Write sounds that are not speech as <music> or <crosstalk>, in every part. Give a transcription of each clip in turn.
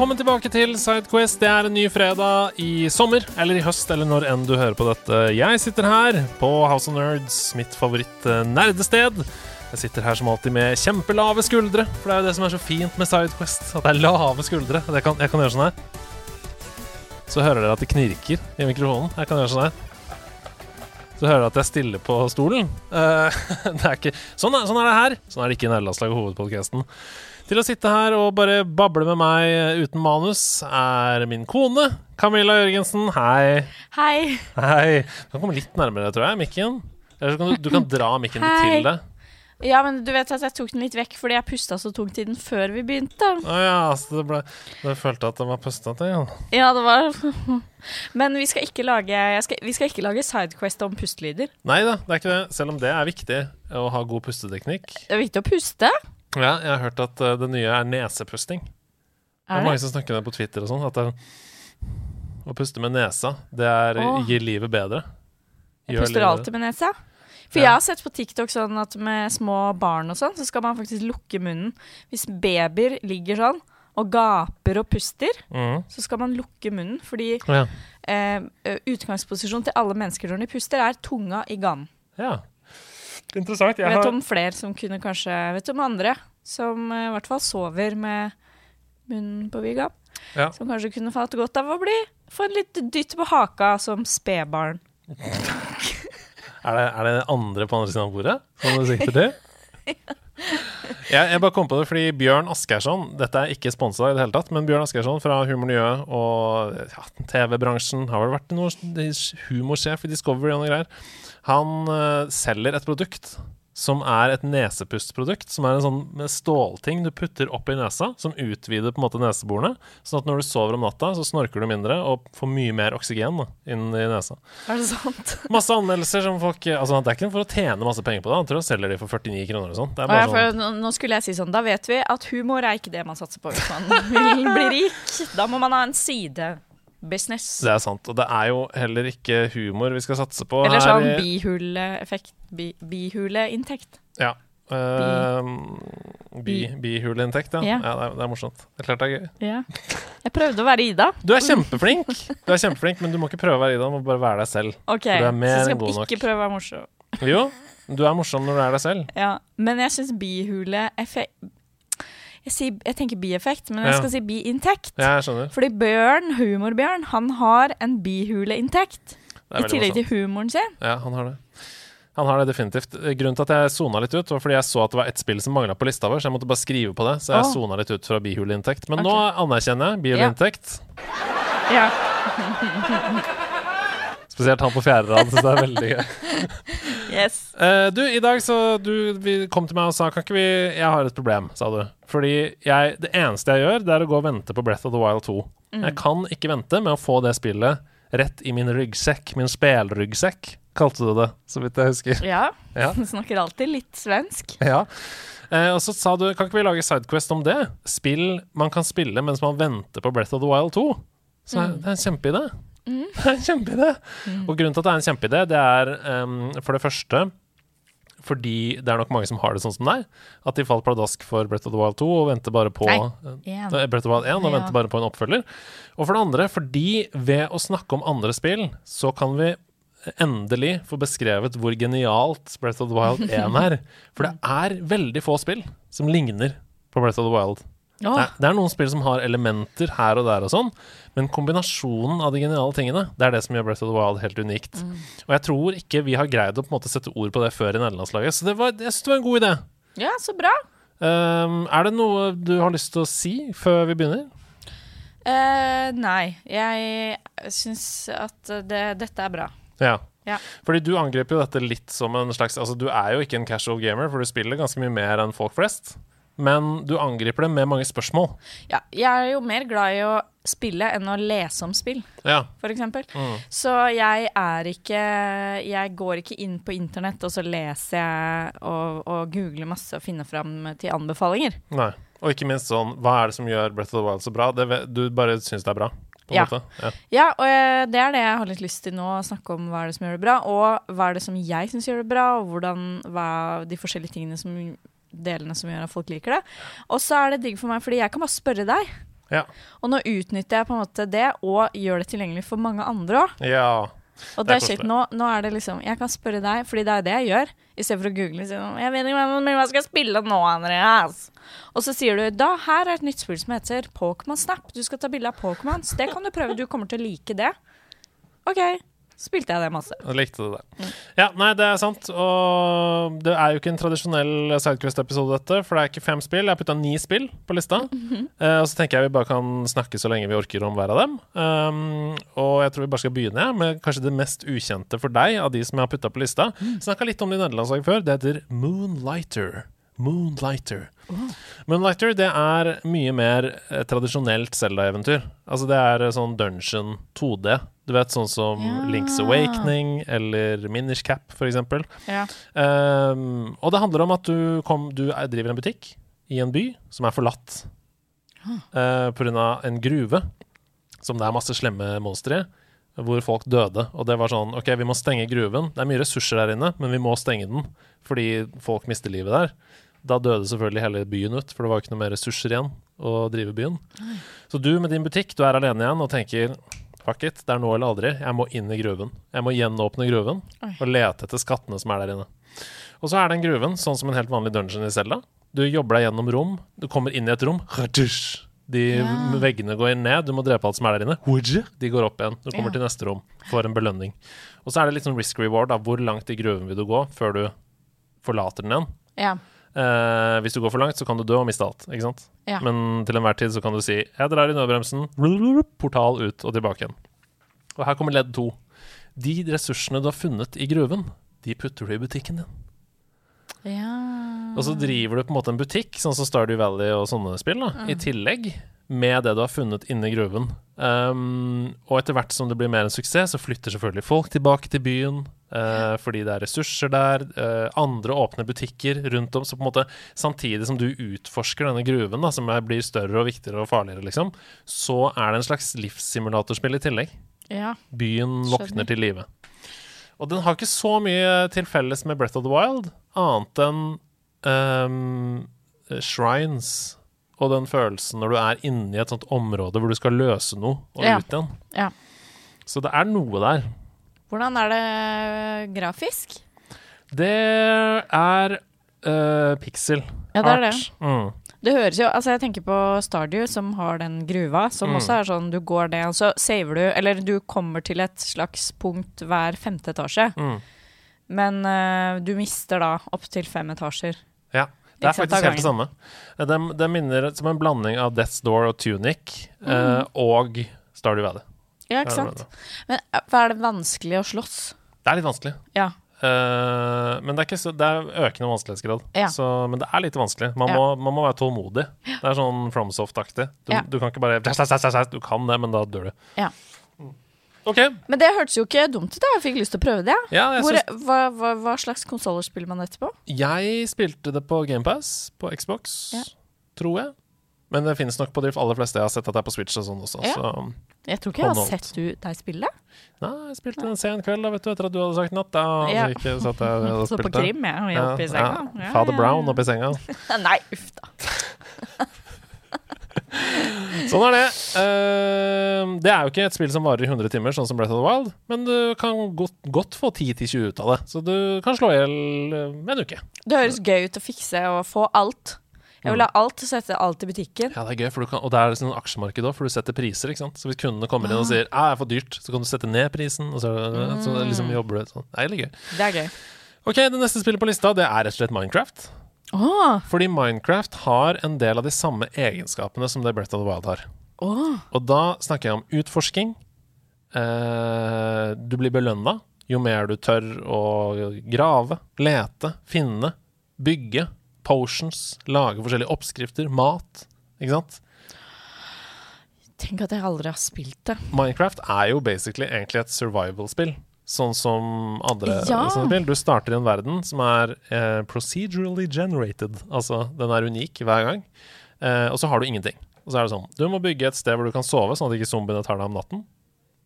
Velkommen tilbake til Sidequest. Det er en ny fredag i sommer, eller i høst, eller når enn du hører på dette. Jeg sitter her på House of Nerds, mitt favoritt-nerdested. Jeg sitter her som alltid med kjempelave skuldre, for det er jo det som er så fint med Sidequest. At det er lave skuldre. Jeg kan, jeg kan gjøre sånn her. Så hører dere at det knirker i mikrofonen. Jeg kan gjøre sånn her. Så hører dere at jeg stiller på stolen. Uh, <laughs> det er ikke, sånn, er, sånn er det her. Sånn er det ikke i Nederlandslaget hovedpodkasten. Til å sitte her og bare bable med meg uten manus er min kone Camilla Jørgensen. Hei. Hei. Hei. Du kan komme litt nærmere, tror jeg, mikken. Eller så kan du, du kan dra mikken Hei. til deg. Ja, men du vet at jeg tok den litt vekk fordi jeg pusta så tungt i den før vi begynte. Å ja, så det ble Du følte at den var pusta til? Ja, ja, det var <laughs> Men vi skal ikke lage, skal, vi skal ikke lage Sidequest om pustelyder. Nei da, det er ikke det. Selv om det er viktig å ha god pusteteknikk. Det er viktig å puste. Ja, jeg har hørt at eh, det nye er nesepusting. Det er Er mange som snakker om det på Twitter og sånn. At det, å puste med nesa, det er, Åh. gir livet bedre. Jeg puster alltid med nesa. For Ja. jeg har sett på TikTok sånn at med små barn og sånn, så skal man faktisk lukke munnen. Hvis babyer ligger sånn og gaper og puster, mm. så skal man lukke munnen. Fordi. Ja. eh, utgangsposisjonen til alle mennesker når de puster, er tunga i ganen. ja. Interessant. Jeg Jeg vet har, om flere som kunne kanskje vet om andre som eh, i hvert fall sover med munnen på vid gap. Ja. Som kanskje kunne falt godt av å bli få en litt dytt på haka som spedbarn. <laughs> er, det, er det andre på andre siden av bordet som du sikter til? <laughs> Jeg, jeg bare kom på det fordi Bjørn Asgeirsson Dette er ikke sponsa i det hele tatt, men Bjørn Asgeirsson fra Humor Nye og ja, TV-bransjen har vel vært noe humorsjef i Discovery og noe greier. Han eh, selger et produkt som er et nesepustprodukt. Som er en sånn stålting du putter opp i nesa, som utvider på en måte neseborene. Sånn at når du sover om natta, så snorker du mindre og får mye mer oksygen da, inn i nesa. Er det sant? <laughs> Masse anmeldelser som folk Altså, det er ikke for å tjene masse penger på det. Han tror han selger de for 49 kroner og sånn. Sånn nå, skulle jeg si sånn, da vet vi at humor er ikke det man satser på hvis man <laughs> vil bli rik. Da må man ha en sidebusiness. Det er sant. Og det er jo heller ikke humor vi skal satse på Eller sånn bihuleeffekt. Bi, bihuleinnekt. Ja. Uh, bi, Bi- bihuleinntekt, ja. Ja. ja det, er, det er morsomt. Det er klart det er gøy. Yeah. Jeg prøvde å være Ida. Du er kjempeflink, Du er kjempeflink, men du må ikke prøve å være Ida, du må bare være deg selv. Ok, For du er mer så god nok. Så skal nok. ikke prøve å være morsom. Jo, du er morsom når du er deg selv. Ja, men jeg syns bihuleeffekt jeg, sier, jeg tenker bieffekt, men jeg Ja. skal si biinntekt. Ja. Fordi Bjørn, humorbjørn, han har en bihuleinntekt. I tillegg til humoren sin. Ja, han har det. Han har det definitivt. Grunnen til at jeg sona litt ut, var fordi jeg så at det var ett spill som mangla på lista vår, så jeg måtte bare skrive på det. Så jeg oh. sona litt ut fra bihuleinntekt. Men okay. nå anerkjenner jeg bihuleinntekt. Ja. Spesielt han på fjerde rad. Så det er veldig gøy. <laughs> Yes. Uh, du, i dag så du vi kom til meg og sa Kan ikke vi Jeg har et problem, sa du. Fordi jeg, det eneste jeg gjør, det er å gå og vente på Breath of the Wild 2. Mm. Jeg kan ikke vente med å få det spillet rett i min ryggsekk. Min spelryggsekk, kalte du det, så vidt jeg husker. Ja. Ja. Du <laughs> snakker alltid litt svensk. Ja. Eh, og så sa du Kan ikke vi lage Sidequest om det? Spill man kan spille mens man venter på Breath of the Wild 2. Så Mm. det er en kjempeidé. Det er en kjempeidé. Og grunnen til at det er en kjempeidé, det er um, for det første fordi det er nok mange som har det sånn som deg. At de falt pladask for Breath of the Wild 2 og venter bare på Nei, uh, én. Breath of the Wild 1 og Ja. venter bare på en oppfølger. Og for det andre fordi ved å snakke om andre spill, så kan vi endelig få beskrevet hvor genialt Breath of the Wild 1 er. <laughs> For det er veldig få spill som ligner på Breath of the Wild. Åh, Det, er, det er noen spill som har elementer her og der og sånn, men kombinasjonen av de geniale tingene, det er det som gjør Breath of the Wild helt unikt. Og jeg tror ikke vi har greid å på en måte sette ord på det før i nederlandslaget, så det var, jeg synes det var en god idé. ja, så bra. Um, er det noe du har lyst til å si før vi begynner? Uh, nei, jeg syns at det, dette er bra. Ja. Ja. Fordi du angriper jo dette litt som en slags Altså, du er jo ikke en casual gamer, for du spiller ganske mye mer enn folk flest. Men du angriper det med mange spørsmål. Ja, jeg er jo mer glad i å spille enn å lese om spill, Ja. eksempel. Mm. Så jeg er ikke Jeg går ikke inn på internett, og så leser jeg og, og googler masse og finner fram til anbefalinger. Nei. Og ikke minst sånn, hva er det som gjør Breath of the Wild så bra? Det, du bare syns det er bra, på Ja. Ja. Ja, og eh, det er det jeg har litt lyst til nå, å snakke om hva er det som gjør det bra, og hva er det som jeg syns gjør det bra, og hvordan, hva de forskjellige tingene som delene som gjør at folk liker det. Og så er det digg for meg, fordi jeg kan bare spørre deg. Ja. Og nå utnytter jeg på en måte det, og gjør det tilgjengelig for mange andre òg. ja. Og Det er skjedd kjekt. Nå, nå er det liksom Jeg kan spørre deg, fordi det er det jeg gjør. I stedet for å google liksom, Jeg vet ikke men hva skal jeg spille nå, Andreas? Og så sier du da her er et nytt spill som heter Pokémon Snap. Du skal ta bilde av Pokémons. Det kan du prøve. Du kommer til å like det. OK. Spilte jeg det masse. Jeg likte det. Mm. Ja, nei, det er sant. Og det er jo ikke en tradisjonell Sidequest-episode, dette. For det er ikke fem spill. Jeg har putta ni spill på lista. Mm -hmm. uh, og så tenker jeg vi bare kan snakke så lenge vi orker om hver av dem. Um, og jeg tror vi bare skal begynne med kanskje det mest ukjente for deg av de som jeg har putta på lista. Mm. Snakka litt om det i nederlandslaget før. Det heter Moonlighter. Moonlighter. Moonlighter det er mye mer eh, tradisjonelt Zelda-eventyr. Altså Det er eh, sånn dungeon 2D. Du vet Sånn som Ja. Link's Awakening eller Minish Cap, eksempel. Ja. Um, og det handler om at du, kom, du er, driver en butikk i en by som er forlatt uh, pga. en gruve som det er masse slemme monstre i, hvor folk døde. Og det var sånn OK, vi må stenge gruven. Det er mye ressurser der inne, men vi må stenge den fordi folk mister livet der. Da døde selvfølgelig hele byen ut, for det var ikke noe mer ressurser igjen å drive byen. Så du med din butikk, du er alene igjen og tenker Fuck it, det er nå eller aldri. Jeg må inn i gruven. Jeg må gjenåpne gruven Oi. og lete etter skattene som er der inne. Og så er den gruven sånn som en helt vanlig dungeon i cella. Du jobber deg gjennom rom. Du kommer inn i et rom. De Ja. veggene går ned. Du må drepe alt som er der inne. De går opp igjen. Du kommer Ja. til neste rom. Får en belønning. Og så er det litt sånn risk reward. Da. Hvor langt i gruven vil du gå før du forlater den igjen? Ja. Eh, hvis du går for langt, så kan du dø og miste alt. Ikke sant? Ja. Men til enhver tid så kan du si 'jeg drar i nødbremsen', portal ut og tilbake igjen. Og her kommer ledd to. De ressursene du har funnet i gruven, de putter du i butikken din. ja. Og så driver du på en måte en butikk, sånn som Stardew Valley og sånne spill, da, i tillegg med det du har funnet inni gruven. Um, og etter hvert som det blir mer en suksess, så flytter selvfølgelig folk tilbake til byen. Uh, fordi det er ressurser der. Uh, andre åpner butikker rundt om. Så på en måte samtidig som du utforsker denne gruven, da, som blir større og viktigere og farligere, liksom, så er det en slags livssimulatorspill i tillegg. ja. Byen våkner til live. Og den har ikke så mye til felles med Breath of the Wild, annet enn ehm, shrines og den følelsen når du er inne i et sånt område hvor du skal løse noe og Ja. ut igjen. Ja. Så det er noe der. Hvordan er det grafisk? Det er uh, pixel Ja, det er det. Mm. Det høres jo Altså, jeg tenker på Stardew, som har den gruva, som Mm. også er sånn du går ned, og så saver du Eller du kommer til et slags punkt hver femte etasje, Mm. men uh, du mister da opptil fem etasjer. Ja. Det er faktisk helt det samme. Det, det minner som en blanding av Death's Door og Tunic eh, og Stardew Valley. Ja, ikke sant? Men eh, er det vanskelig å slåss? Det er litt vanskelig. Ja. Uh, men det er, ikke så, det er økende vanskelighetsgrad. Ja. Så, men det er litt vanskelig. Man, Ja. må, man må være tålmodig. Det er sånn FromSoft-aktig. Du, Ja. du kan ikke bare Du kan det, men da dør du. Ja. Mm. OK. Men det hørtes jo ikke dumt ut. Jeg fikk lyst til å prøve det. Ja, Hvor, synes... hva, hva, hva slags konsoller spiller man etterpå? jeg spilte det på GamePass på Xbox, Ja. tror jeg. Men det finnes nok på de aller fleste. Jeg har sett at det er på Switch og sånn også. Ja. Så Jeg tror ikke jeg har sett du deg spille. nei, jeg spilte en sen kveld da, vet du, etter at du hadde sagt natt. Da, Ja. så, ikke satt jeg <laughs> Så på krim, jeg, og jeg oppe i senga. Ja, Father Brown i senga. Nei, uff da. <laughs> Sånn er det. Uh, det er jo ikke et spill som varer i 100 timer, sånn som Breath of the Wild, men du kan godt, godt få 10-20 ut av det. Så du kan slå i hjel eh, med en uke. Det høres gøy ut å fikse og få alt. Jeg vil ha alt, sette alt i butikken. Ja, det er gøy, for du kan, og det er liksom aksjemarked òg, for du setter priser. ikke sant? Så hvis kundene kommer inn og sier at 'det er for dyrt', så kan du sette ned prisen, og så, så liksom jobber du sånn. Det er litt gøy. Det er gøy. Ok, det neste spillet på lista, det er rett og slett Minecraft. Åh, Fordi Minecraft har en del av de samme egenskapene som det Breath of the Wild har. Oh. Og da snakker jeg om utforsking. Eh, du blir belønna jo mer du tør å grave, lete, finne, bygge potions, lage forskjellige oppskrifter, mat. Ikke sant? Tenk at jeg aldri har spilt det. Minecraft er jo basically egentlig et survival-spill. Sånn som andre Ja. spill. Du starter i en verden som er eh, procedurally generated. Altså, den er unik hver gang. Eh, og så har du ingenting. Og så er det sånn Du må bygge et sted hvor du kan sove, sånn at ikke zombiene tar deg om natten.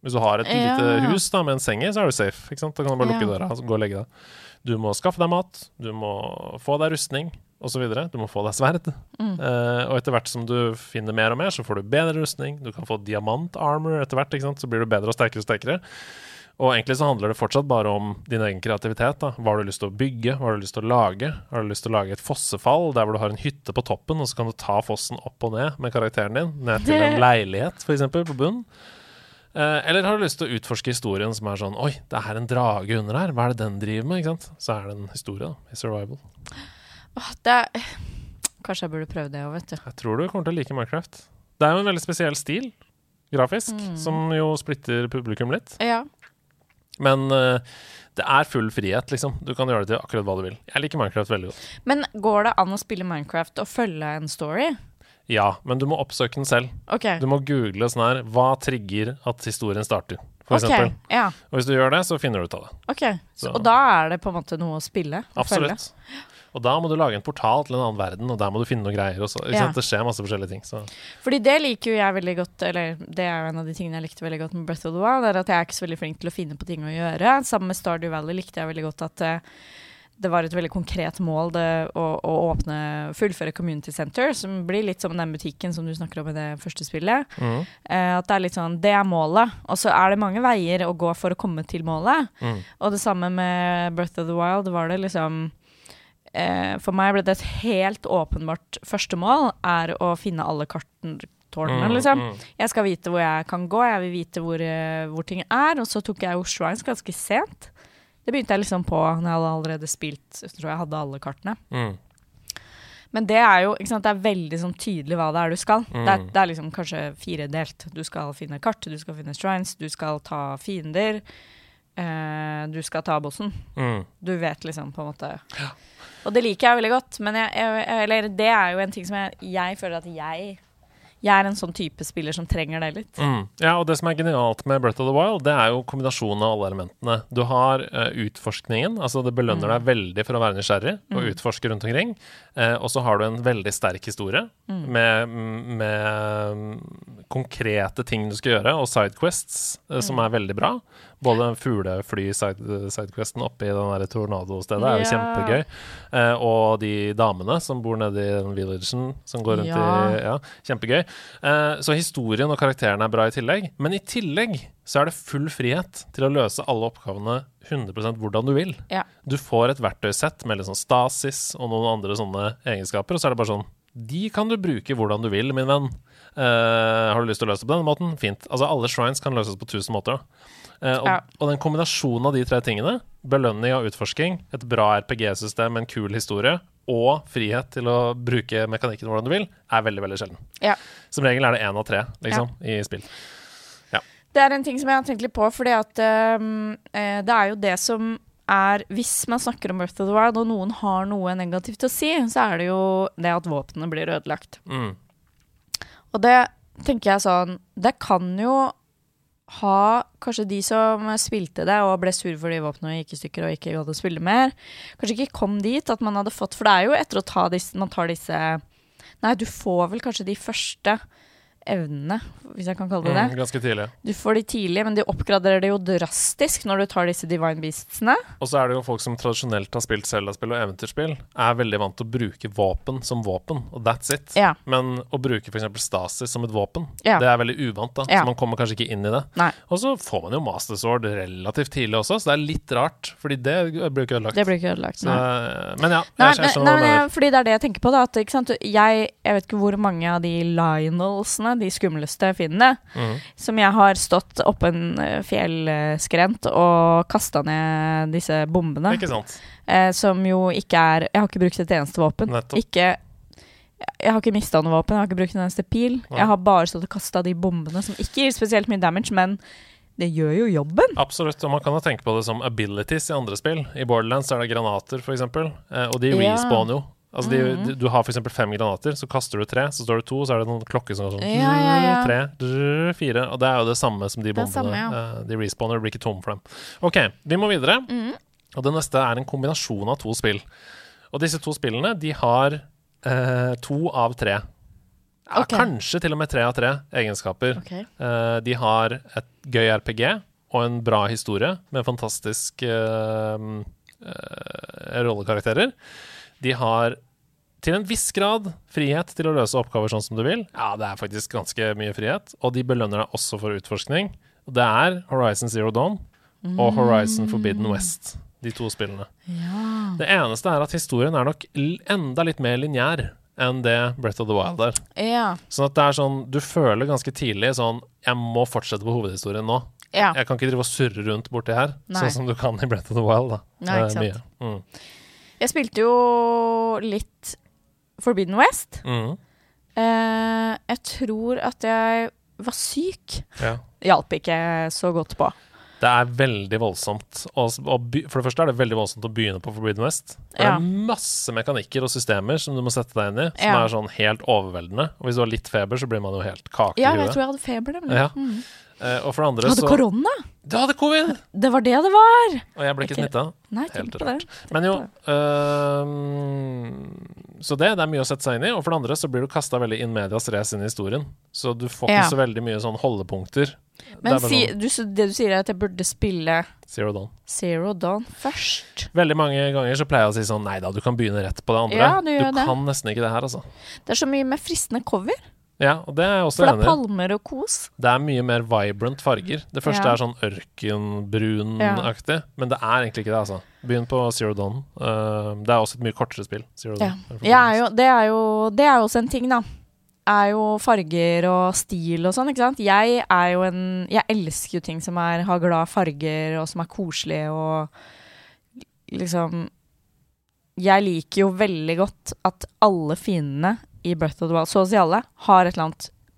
Hvis du har et Ja. lite hus da med en seng i, så er du safe. Da kan du bare lukke Ja. døra og gå og legge deg. Du må skaffe deg mat, du må få deg rustning osv. Du må få deg sverd. Mm. Uh, og etter hvert som du finner mer og mer, så får du bedre rustning. Du kan få diamant-armor etter hvert, så blir du bedre og sterkere og sterkere. Og egentlig så handler det fortsatt bare om din egen kreativitet. da. Hva har du lyst til å bygge? Hva har du lyst til å lage? Har du lyst til å lage et fossefall der hvor du har en hytte på toppen, og så kan du ta fossen opp og ned med karakteren din, ned til en <laughs> leilighet f.eks. på bunnen? Eh, eller har du lyst til å utforske historien som er sånn Oi, det er en drage under her. Hva er det den driver med? ikke sant? Så er det en historie da, i survival. Åh, det er Kanskje jeg burde prøve det òg, vet du. Jeg tror du kommer til å like Minecraft. Det er jo en veldig spesiell stil, grafisk, Mm. som jo splitter publikum litt. Ja. Men uh, det er full frihet, liksom. Du kan gjøre det til akkurat hva du vil. Jeg liker Minecraft veldig godt. Men går det an å spille Minecraft og følge en story? Ja, men du må oppsøke den selv. Okay. Du må google sånn her Hva trigger at historien starter, for okay, eksempel. Ja, Og hvis du gjør det, så finner du ut av det. ok. Så, og da er det på en måte noe å spille? Absolutt. følge? Og da må du lage en portal til en annen verden, og der må du finne noen greier. Også. Ja. Det skjer masse forskjellige ting. Så. Fordi det liker jo jeg veldig godt, eller det er jo en av de tingene jeg likte veldig godt med Breath of the Wild, er at jeg er ikke så veldig flink til å finne på ting å gjøre. Sammen med Stardew Valley likte jeg veldig godt at uh, det var et veldig konkret mål det, å, å åpne, fullføre Community Center, som blir litt som den butikken som du snakker om i det første spillet. Mm. Eh, at det er litt sånn, det er målet, og så er det mange veier å gå for å komme til målet. Mm. Og det samme med Breath of the Wild var det liksom eh, For meg ble det et helt åpenbart første mål er å finne alle kartene, tårnene, Mm, liksom. mm. Jeg skal vite hvor jeg kan gå, jeg vil vite hvor, eh, hvor ting er. Og så tok jeg Oslo Shrines ganske sent. Det begynte jeg liksom på når jeg hadde allerede spilt Jeg tror jeg hadde alle kartene. Mm. Men det er jo ikke sant, det er veldig sånn tydelig hva det er du skal. Mm. Det, er, det er liksom kanskje firedelt. Du skal finne kart, du skal finne shrines, du skal ta fiender. Eh, du skal ta bossen. Mm. Du vet liksom på en måte Og det liker jeg veldig godt. Men jeg, jeg, eller det er jo en ting som jeg, jeg føler at jeg Jeg er en sånn type spiller som trenger det litt. Mm. Ja, og det som er genialt med Breath of the Wild, det er jo kombinasjonen av alle elementene. Du har uh, utforskningen, altså det belønner Mm. deg veldig for å være nysgjerrig og Mm. utforske rundt omkring. Uh, og så har du en veldig sterk historie Mm. med, med konkrete ting du skal gjøre, og sidequests eh, som Mm. er veldig bra. Både fuglefly-sidequesten oppe i den der tornadostedet er jo kjempegøy. Eh, og de damene som bor nede i den villagen som går rundt i Ja, kjempegøy. Eh, så historien og karakterene er bra i tillegg. Men i tillegg så er det full frihet til å løse alle oppgavene 100% hvordan du vil. Ja. Du får et verktøysett med litt sånn stasis og noen andre sånne egenskaper, og så er det bare sånn De kan du bruke hvordan du vil, min venn. Eh, har du lyst til å løse det på denne måten? Fint. Altså, alle shrines kan løses på tusen måter. Da. Eh, og, Ja. og den kombinasjonen av de tre tingene, belønning av utforsking, et bra RPG-system, en kul historie, og frihet til å bruke mekanikken hvordan du vil, er veldig, veldig sjelden. Ja. Som regel er det én av tre liksom, i spill. Det er en ting som jeg har tenkt litt på, fordi at eh, det er jo det som er Hvis man snakker om Earth of the Wild, og noen har noe negativt å si, så er det jo det at våpnene blir ødelagt. Mm. Og det tenker jeg sånn Det kan jo ha Kanskje de som spilte det og ble sur fordi våpnene gikk i stykker og ikke hadde spille mer, kanskje ikke kom dit at man hadde fått For det er jo etter å ta disse Man tar disse Nei, du får vel kanskje de første evnene, hvis jeg kan kalle det det. Mm, ganske tidlig. Du får de tidlig, men de oppgraderer det jo drastisk når du tar disse Divine Beastsene. Og så er det jo folk som tradisjonelt har spilt Zelda-spill og eventyrspill, er veldig vant til å bruke våpen som våpen, og that's it. Ja. Men å bruke f.eks. Stasis som et våpen, Ja. det er veldig uvant, da. Ja. Så man kommer kanskje ikke inn i det. Nei. Og så får man jo Master Sword relativt tidlig også, så det er litt rart, fordi det blir ikke ødelagt. Det blir ikke ødelagt. Så, men ja, Nei, jeg, jeg skjønner nei, mener. fordi det er det jeg tenker på. da at, ikke sant? Jeg, jeg vet ikke hvor mange av de Lionelsene, de skumleste finnene. Mm. som jeg har stått oppå en eh, fjellskrent og kasta ned disse bombene. Ikke sant? Eh, som jo ikke er Jeg har ikke brukt et eneste våpen. Nettopp. Ikke jeg har ikke mista noe våpen, jeg har ikke brukt en eneste pil. Ja. Jeg har bare stått og kasta de bombene som ikke gir spesielt mye damage, men det gjør jo jobben. Absolutt, og man kan jo tenke på det som abilities i andre spill. I Borderlands er det granater, f.eks., eh, og de Ja. respawner jo Altså de, de, du har f.eks. fem granater, så kaster du tre, så står det to, så er det noen klokker som går sånn Ja, ja, ja. Tre, fire. Og det er jo det samme som de er bombene. samme, eh, de respawner, blir ikke tom for dem. OK, vi må videre. Mhm. Og det neste er en kombinasjon av to spill. Og disse to spillene, de har eh, to av tre. Ja, Ok. Kanskje til og med tre av tre egenskaper. Okay. Eh, de har et gøy RPG og en bra historie med fantastisk eh, eh, rollekarakterer. De har til en viss grad frihet til å løse oppgaver sånn som du vil. Ja, det er faktisk ganske mye frihet. Og de belønner deg også for utforskning. Det er Horizon Zero Dawn og Horizon Forbidden West, de to spillene. Ja. Det eneste er at historien er nok enda litt mer lineær enn det Breath of the Wild er. Ja. Sånn at det er sånn, du føler ganske tidlig sånn Jeg må fortsette på hovedhistorien nå. ja. Jeg kan ikke drive og surre rundt borti her, Nei. sånn som du kan i Breath of the Wild. da Nei, ikke sant. mye. Mm. Jeg spilte jo litt Forbidden West. Mm. Eh, jeg tror at jeg var syk. Ja. Hjalp ikke så godt på. Det er veldig voldsomt. Og, og for det første er det veldig voldsomt å begynne på Forbidden West. Det Ja. er masse mekanikker og systemer som du må sette deg inn i, som Ja. er sånn helt overveldende. Og hvis du har litt feber, så blir man jo helt kake Ja, jeg tror jeg hadde feber, nemlig. Ja. Mm. Eh, og for det andre hadde så korona! Du hadde covid! Det var det det var! Og jeg ble ikke smitta. Helt. Tenk Men jo det. Så det, det er mye å sette seg inn i. Og for det andre så blir du kasta veldig in medias race inn i historien. Så du får ikke Ja. så veldig mye sånn holdepunkter. Men det si, sånn du, det du sier, er at jeg burde spille Zero Dawn. Zero Dawn først. Veldig mange ganger så pleier jeg å si sånn Nei da, du kan begynne rett på det andre. Ja, du det. kan nesten ikke det her, altså. Det er så mye mer fristende cover, Ja, og det er jeg også for det er palmer og kos. Det er mye mer vibrant farger. Det første Ja. er sånn ørkenbrunaktig, men det er egentlig ikke det, altså. Begynn på Zero Dawn. Uh, det er også et mye kortere spill. Zero Ja. Dawn. Er jo, det, er jo, det er jo også en ting, da. Er jo farger og stil og sånn, ikke sant. Jeg er jo en Jeg elsker jo ting som er, har glad farger, og som er koselige og liksom Jeg liker jo veldig godt at alle fiendene i Breath of the Wild, så å si alle, har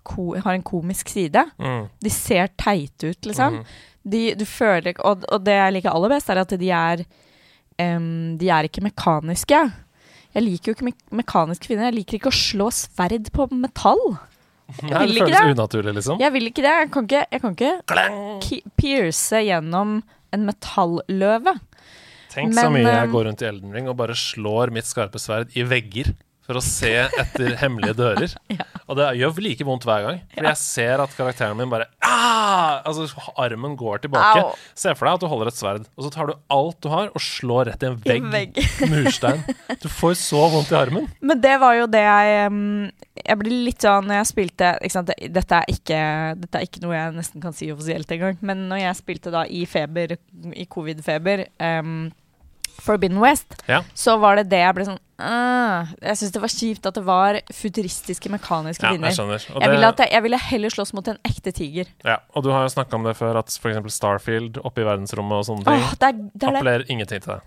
ko, har en komisk side. Mm. De ser teite ut, liksom. Mm. De, du føler og, og det jeg liker aller best, er at de er um, De er ikke mekaniske. Jeg liker jo ikke me mekaniske kvinner. Jeg liker ikke å slå sverd på metall. Nei, vil det ikke det. unaturlig, liksom. Jeg vil ikke det. Jeg kan ikke, jeg kan ikke pierce gjennom en metalløve. Tenk så mye jeg går rundt i Elden Ring og bare slår mitt skarpe sverd i vegger for å se etter hemmelige dører. <laughs> Ja. Og det gjør like vondt hver gang. Fordi jeg ser at karakteren min bare Aah! Altså, armen går tilbake. Au. Se for deg at du holder et sverd, og så tar du alt du har, og slår rett i en I vegg. vegg. <laughs> Murstein. Du får så vondt i armen. Men det var jo det jeg Jeg ble litt sånn når jeg spilte? Dette, er ikke, dette er ikke noe jeg nesten kan si offisielt engang, men når jeg spilte da i feber, i covid-feber, em, Forbidden West, Ja. så var det det jeg ble sånn Uh, Jeg syns det var kjipt at det var futuristiske, mekaniske Ja, jeg Jeg, ville jeg, jeg ville heller slåss mot en ekte tiger. ja, og du har jo snakka om det før, at f.eks. Starfield oppe i verdensrommet og sånne ting oh, det, er, det, er appellerer ingenting til deg.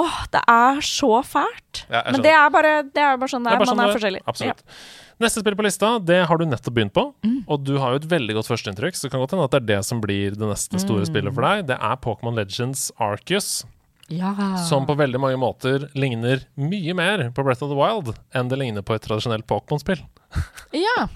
Åh, det er så fælt. Ja, Men det er bare, det er bare sånn det er. bare Man sånn er forskjellig. Absolutt. Neste spill på lista, det har du nettopp begynt på. Mm. Og du har jo et veldig godt førsteinntrykk, så det kan godt hende at det er det som blir det neste store Mm. spillet for deg. Det er Pokémon Legends Arcus, Ja. som på veldig mange måter ligner mye mer på Breath of the Wild enn det ligner på et tradisjonelt Pokémon-spill. <laughs> ja.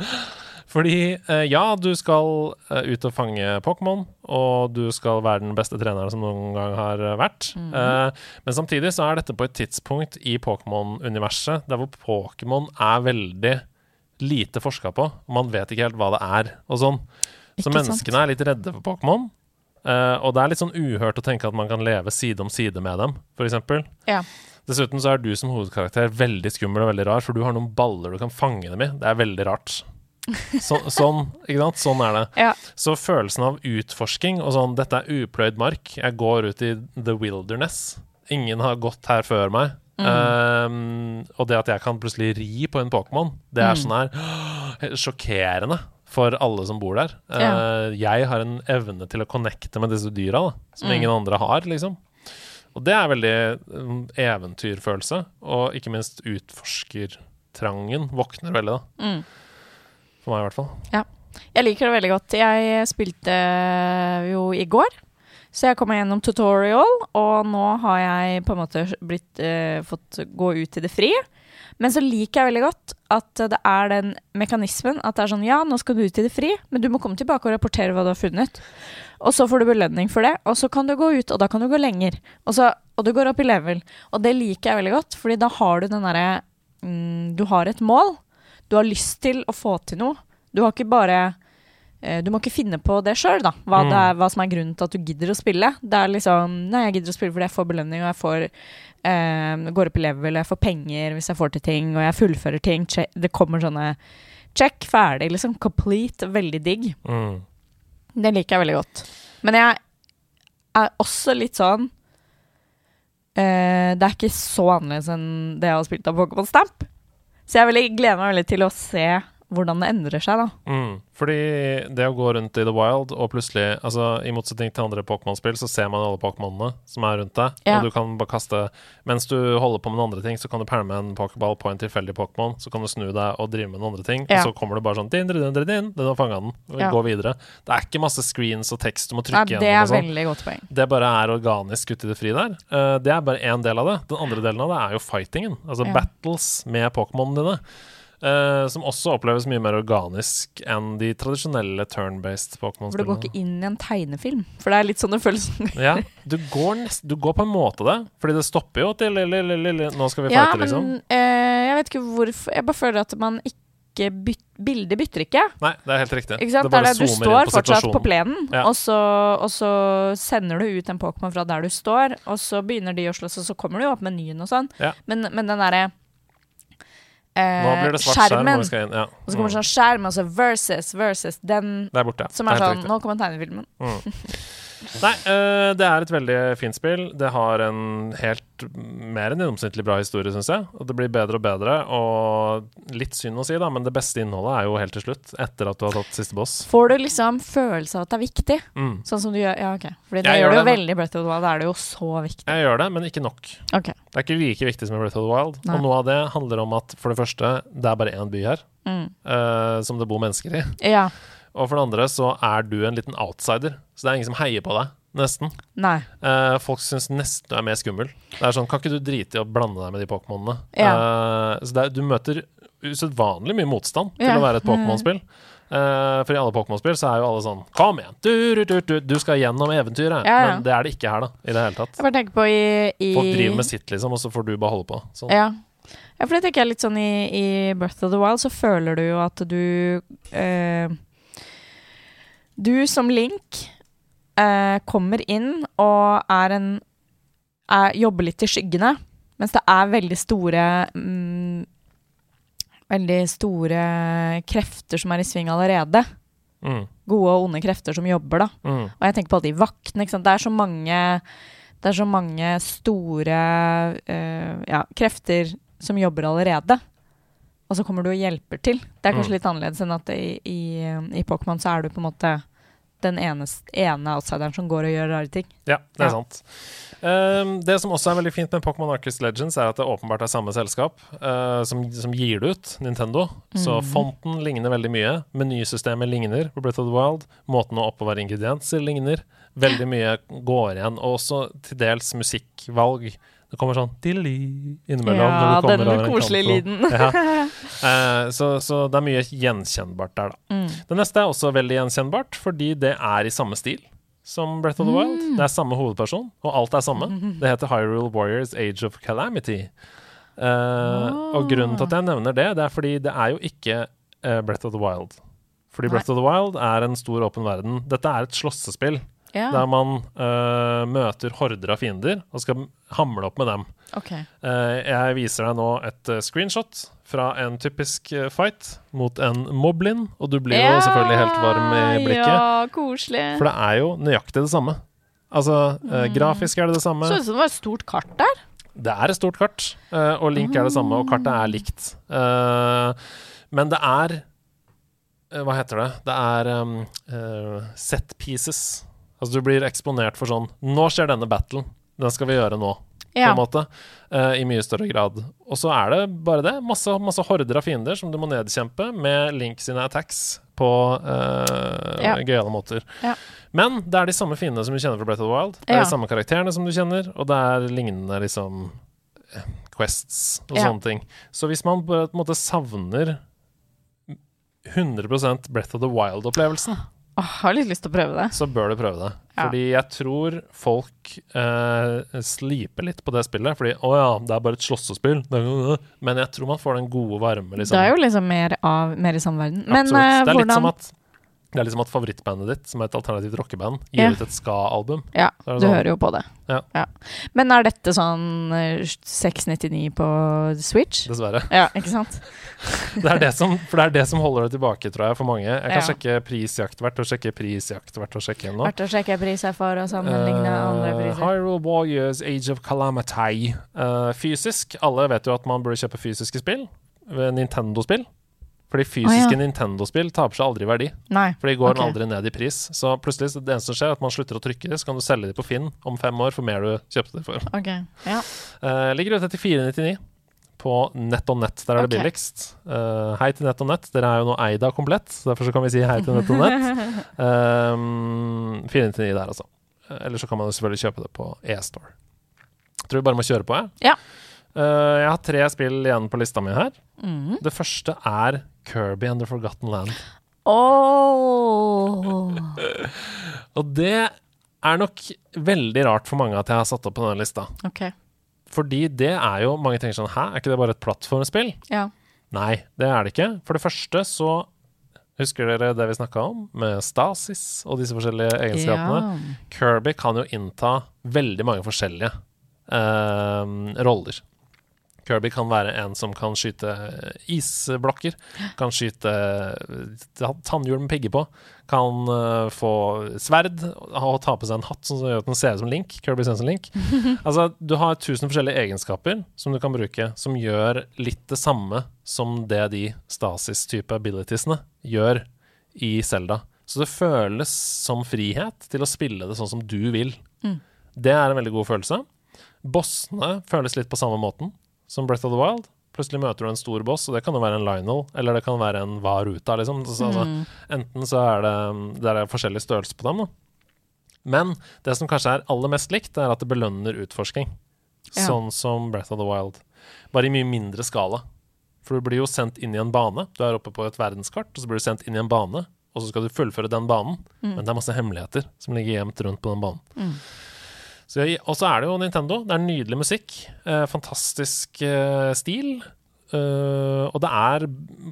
Fordi eh, ja, du skal eh, ut og fange Pokémon, og du skal være den beste treneren som noen gang har eh, vært. Mhm. Eh, men samtidig så er dette på et tidspunkt i Pokémon-universet der hvor Pokémon er veldig lite forska på. og Man vet ikke helt hva det er, og sånn. Så Ikke sant? menneskene er litt redde for Pokémon. Eh, og det er litt sånn uhørt å tenke at man kan leve side om side med dem, f.eks. Ja. Dessuten så er du som hovedkarakter veldig skummel og veldig rar, for du har noen baller du kan fange dem i. Det er veldig rart. <laughs> Så, sånn, ikke sant? Sånn er det. Ja. Så følelsen av utforsking og sånn Dette er upløyd mark. Jeg går ut i the wilderness. Ingen har gått her før meg. Um, og det at jeg kan plutselig ri på en Pokémon, det er Mm. sånn her <gasps> sjokkerende for alle som bor der. Ja. Uh, jeg har en evne til å connecte med disse dyra da, som Mm. ingen andre har, liksom. Og det er veldig um, eventyrfølelse, og ikke minst utforskertrangen våkner veldig, da. Mm. For meg, i hvert fall. Ja. Jeg liker det veldig godt. Jeg spilte jo i går. Så jeg kom meg gjennom tutorial, og nå har jeg på en måte blitt, eh, fått gå ut i det fri. Men så liker jeg veldig godt at det er den mekanismen at det er sånn Ja, nå skal du ut i det fri, men du må komme tilbake og rapportere hva du har funnet. Og så får du belønning for det, og så kan du gå ut, og da kan du gå lenger. Og, så, og du går opp i level. Og det liker jeg veldig godt, fordi da har du den derre mm, Du har et mål. Du har lyst til å få til noe. Du har ikke bare du må ikke finne på det sjøl, da. Hva, Mm. er, hva som er grunnen til at du gidder å spille. Det er liksom Nei, jeg gidder å spille fordi jeg får belønning, og jeg får eh, går opp i level, jeg får penger hvis jeg får til ting, og jeg fullfører ting. Det kommer sånne check, ferdig, liksom. Complete. Veldig digg. Mm. Det liker jeg veldig godt. Men jeg er også litt sånn eh, Det er ikke så annerledes enn det jeg har spilt av Pokémon Stamp. Så jeg gleder meg veldig til å se hvordan det endrer seg, da. Mm. Fordi det å gå rundt i the wild, og plutselig altså I motsetning til andre Pokémon-spill, så ser man alle Pokémonene som er rundt deg. Ja. Og du kan bare kaste Mens du holder på med noen andre ting, så kan du pælme en Pokéball på en tilfeldig Pokémon. Så kan du snu deg og drive med noen andre ting. Ja. Og så kommer det bare sånn din, din, din, din, Den har fanga den. Og Ja. Gå videre. Det er ikke masse screens og tekst du må Ja, gjennom. det er sånn. veldig godt poeng. Det bare er organisk ute i det fri der. Uh, det er bare én del av det. Den andre delen av det er jo fightingen. Altså battles med Pokémonene dine. Eh, som også oppleves mye mer organisk enn de tradisjonelle turn-based Pokémon-spillene. For du går ikke inn i en tegnefilm. For det er litt sånn det føles. Ja, du går, nest, du går på en måte det, fordi det stopper jo til lille, lille, lille, Nå skal vi Ja, fighte, men liksom. eh, jeg vet ikke hvorfor Jeg bare føler at man ikke byt, Bildet bytter ikke. Nei, det er helt riktig. Ikke sant? Det bare det, du står på fortsatt på plenen, Ja. og, så, og så sender du ut en Pokémon fra der du står, og så begynner de å slåss, og så kommer du jo opp menyen og sånn. Ja. Men, men den derre eh, svart skjerm skjermen, skal. Ja. og så kommer det Mm. sånn skjerm, og så versus, versus, den er som det er sånn riktig. Nå kommer tegnefilmen. <laughs> Nei, uh, det er et veldig fint spill. Det har en helt mer enn gjennomsnittlig bra historie, syns jeg. Og det blir bedre og bedre. Og litt synd å si, da, men det beste innholdet er jo helt til slutt, etter at du har tatt siste boss. Får du liksom følelse av at det er viktig? Mm. Sånn som du gjør Ja, OK. Fordi det Jeg gjør gjør du jo men... veldig i Breath of the Wild. Da er det jo så viktig. Jeg gjør det, men ikke nok. OK. Det er ikke like viktig som i Breath of the Wild. Nei. Og noe av det handler om at for det første, det er bare én by her Mm. Uh, som det bor mennesker i. Ja. Og for det andre så er du en liten outsider, så det er ingen som heier på deg. Nesten. Nei. Eh, folk syns nesten du er mer skummel. Det er sånn, Kan ikke du drite i å blande deg med de Pokémonene? Ja. Eh, så er, du møter usedvanlig mye motstand til Ja. å være et Pokémon-spill. Eh, for i alle Pokémon-spill så er jo alle sånn Kom igjen! Du, du, du, du, du skal gjennom eventyret! Ja. Men det er det ikke her, da. I det hele tatt. Jeg bare tenker på i, i Folk driver med sitt, liksom, og så får du bare holde på. Sånn. Ja. ja, for det tenker jeg litt sånn i, i Breath of the Wild, så føler du jo at du eh, Du som Link eh, kommer inn og er en er, Jobber litt i skyggene, mens det er veldig store mm, Veldig store krefter som er i sving allerede. Mm, Gode og onde krefter som jobber, da. mm, Og jeg tenker på alle de vaktene. Det er så mange Det er så mange store eh, ja, krefter som jobber allerede. Og så kommer du og hjelper til. Det er kanskje Mm. litt annerledes enn at i, i, i Pokémon så er du på en måte den eneste, ene outsideren som går og gjør rare ting. Ja, det er Ja. sant. Um, det som også er veldig fint med Pokémon Arcus Legends, er at det åpenbart er samme selskap uh, som, som gir det ut, Nintendo. Så Mhm. fonten ligner veldig mye. Menysystemet ligner på Breath of the Wild. Måten å oppbevare ingredienser ligner. Veldig mye går igjen. Og også til dels musikkvalg. Det kommer sånn dilly innimellom. Ja, den koselige lyden. Ja. Eh, så, så det er mye gjenkjennbart der, da. Mm. Det neste er også veldig gjenkjennbart, fordi det er i samme stil som Breath of the Wild. Mm. Det er samme hovedperson, og alt er samme. Det heter Hyrule Warriors Age of Calamity. Eh, Og grunnen til at jeg nevner det, det er fordi det er jo ikke eh, Breath of the Wild. Fordi Nei. Breath of the Wild er en stor åpen verden. Dette er et slåssespill Ja, der man uh, møter horder av fiender og skal hamle opp med dem. Okay. Uh, jeg viser deg nå et uh, screenshot fra en typisk fight mot en moblin, og du blir jo selvfølgelig helt varm i blikket. Ja, koselig. For det er jo nøyaktig det samme. Altså, mm. grafisk er det det samme. Så ut som det var et stort kart der. Det er et stort kart, og Link er det samme, og kartet er likt. Men det er Hva heter det? Det er um, set pieces. Altså, du blir eksponert for sånn Nå skjer denne battlen. Den skal vi gjøre nå. Ja. på en måte, uh, i mye større grad. Og så er det bare det. Masse, masse horder av fiender som du må nedkjempe med Link sine attacks på uh, Ja. gøyale måter. Ja. Men det er de samme fiendene som du kjenner fra Breath of the Wild. Det er de samme karakterene som du kjenner, og det er lignende liksom quests og sånne ting. Så hvis man på en måte savner 100% Breath of the Wild-opplevelsen, Åh, har litt lyst til å prøve det. så bør du prøve det. Ja. Fordi jeg tror folk eh, sliper litt på det spillet. Fordi å ja, det er bare et slåssespill. Er- Men jeg tror man får den gode varme, liksom. Det er jo liksom mer av mer i samme verden. Men Absolutt. eh, det, er litt hvordan som at, det er liksom at favorittbandet ditt, som er et alternativt rockeband, gir Ja. ut et ska-album. Ja, er du sånn. hører jo på det. Ja. Men er dette sånn eh, 699 på Switch? Dessverre. Ja, ikke sant? <laughs> Det er det som, for det er det som holder det tilbake, tror jeg, for mange. Jeg kan Ja. sjekke prisjakt hvert og sjekke prisjakt hvert og sjekke igjen nå. Verdt å sjekke priser for å sammenligne andre Eh, priser. Hyrule Warriors Age of Calamity. Uh, fysisk. Alle vet jo at man burde kjøpe fysiske spill. Nintendo-spill. Fordi fysiske Å, ja. Nintendo-spill taper seg aldri verdi. Nei. For de går den aldri ned i pris. Så plutselig så det eneste som skjer, er at man slutter å trykke det, så kan du selge det på Finn om fem år for mer du kjøpte det for. Okay. Ja. Uh, ligger ute til 499 på Nett og Nett. Der er det okay. billigst. Uh, hei til Nett og Nett. Dere er jo nå eid av Komplett, så derfor så kan vi si hei til Nett og Nett. <laughs> Um, 499 der, altså. Eh, Eller så kan man jo selvfølgelig kjøpe det på E-store. Tror vi bare må kjøre på, jeg. Ja. Eh, jeg har tre spill igjen på lista mi her. Mm. Det første er Kirby and the Forgotten Land. Oh. Og det er nok veldig rart for mange at jeg har satt opp på denne lista. Okay. Fordi det er jo Mange tenker sånn Hæ, er ikke det bare et plattformspill? Ja. Nei, det er det ikke. For det første så Husker dere det vi snakka om, med stasis og disse forskjellige egenskapene? Ja. Kirby kan jo innta veldig mange forskjellige eh, roller. Kirby kan være en som kan skyte isblokker, kan skyte eh, tannhjul med pigger på, kan eh, få sverd og ta på seg en hatt som gjør at den ser ut som Link. Kirby ser som Link. <laughs> altså, du har tusen forskjellige egenskaper som du kan bruke, som gjør litt det samme som det de stasis-type abilitiesene gjør i Zelda. Så det føles som frihet til å spille det sånn som du vil. Mm. Det er en veldig god følelse. Bossene føles litt på samme måten som Breath of the Wild. Plutselig møter du en stor boss, og det kan jo være en Lionel, eller det kan være en Varuta, liksom. Så, altså, Mm. Enten så er det, det er forskjellig størrelse på dem, da. Men det som kanskje er aller mest likt, er at det belønner utforsking. Ja. Sånn som Breath of the Wild. Bare i mye mindre skala. For du blir jo sendt inn i en bane. Du er oppe på et verdenskart, og så blir du sendt inn i en bane. Og så skal du fullføre den banen, Mm. men det er masse hemmeligheter som ligger gjemt rundt på den banen. Mm. Og så er det jo Nintendo. Det er nydelig musikk. Eh, fantastisk eh, stil. eh, og det er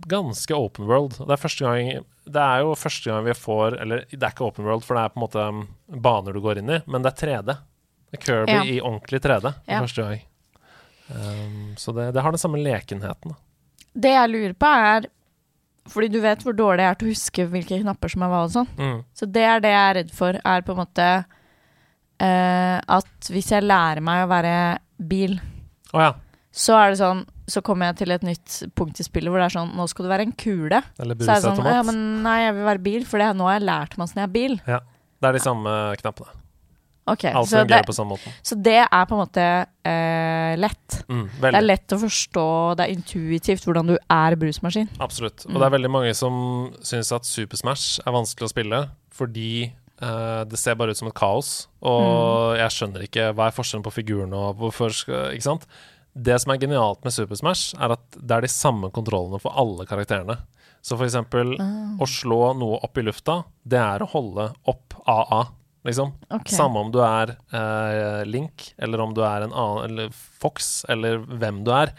ganske open world. Det er, første gang, det er jo første gang vi får Eller det er ikke open world, for det er på en måte um, baner du går inn i, men det er 3D. Det er Kirby Ja. i ordentlig 3D for Ja. første gang. Um, så det, det har den samme lekenheten. Da. Det jeg lurer på, er Fordi du vet hvor dårlig jeg er til å huske hvilke knapper som er hva og sånn. Mm. Så det er det jeg er redd for, er på en måte eh, at hvis jeg lærer meg å være bil, oh, ja. så er det sånn Så kommer jeg til et nytt punkt i spillet hvor det er sånn Nå skal du være en kule. Eller Så er det sånn. Ja, men nei, jeg vil være bil, for det, nå har jeg lært meg åssen jeg er bil. Ja. Det er de samme knappene. Ok, Alt så det, fungerer på samme måten. så det er på en måte eh, lett. Mm, Det er lett å forstå, det er intuitivt hvordan du er brusmaskin. Absolutt. Og Mm. det er veldig mange som syns at Super Smash er vanskelig å spille fordi det ser bare ut som et kaos. Mm. Og jeg skjønner ikke hva er forskjellen på figurene og hvorfor Ikke sant? Det som er genialt med Super Smash, er at det er de samme kontrollene for alle karakterene. Så for eksempel Ah. å slå noe opp i lufta, det er å holde opp AA, liksom. Okay. Samme om du er eh, Link, eller om du er en annen Eller Fox, eller hvem du er.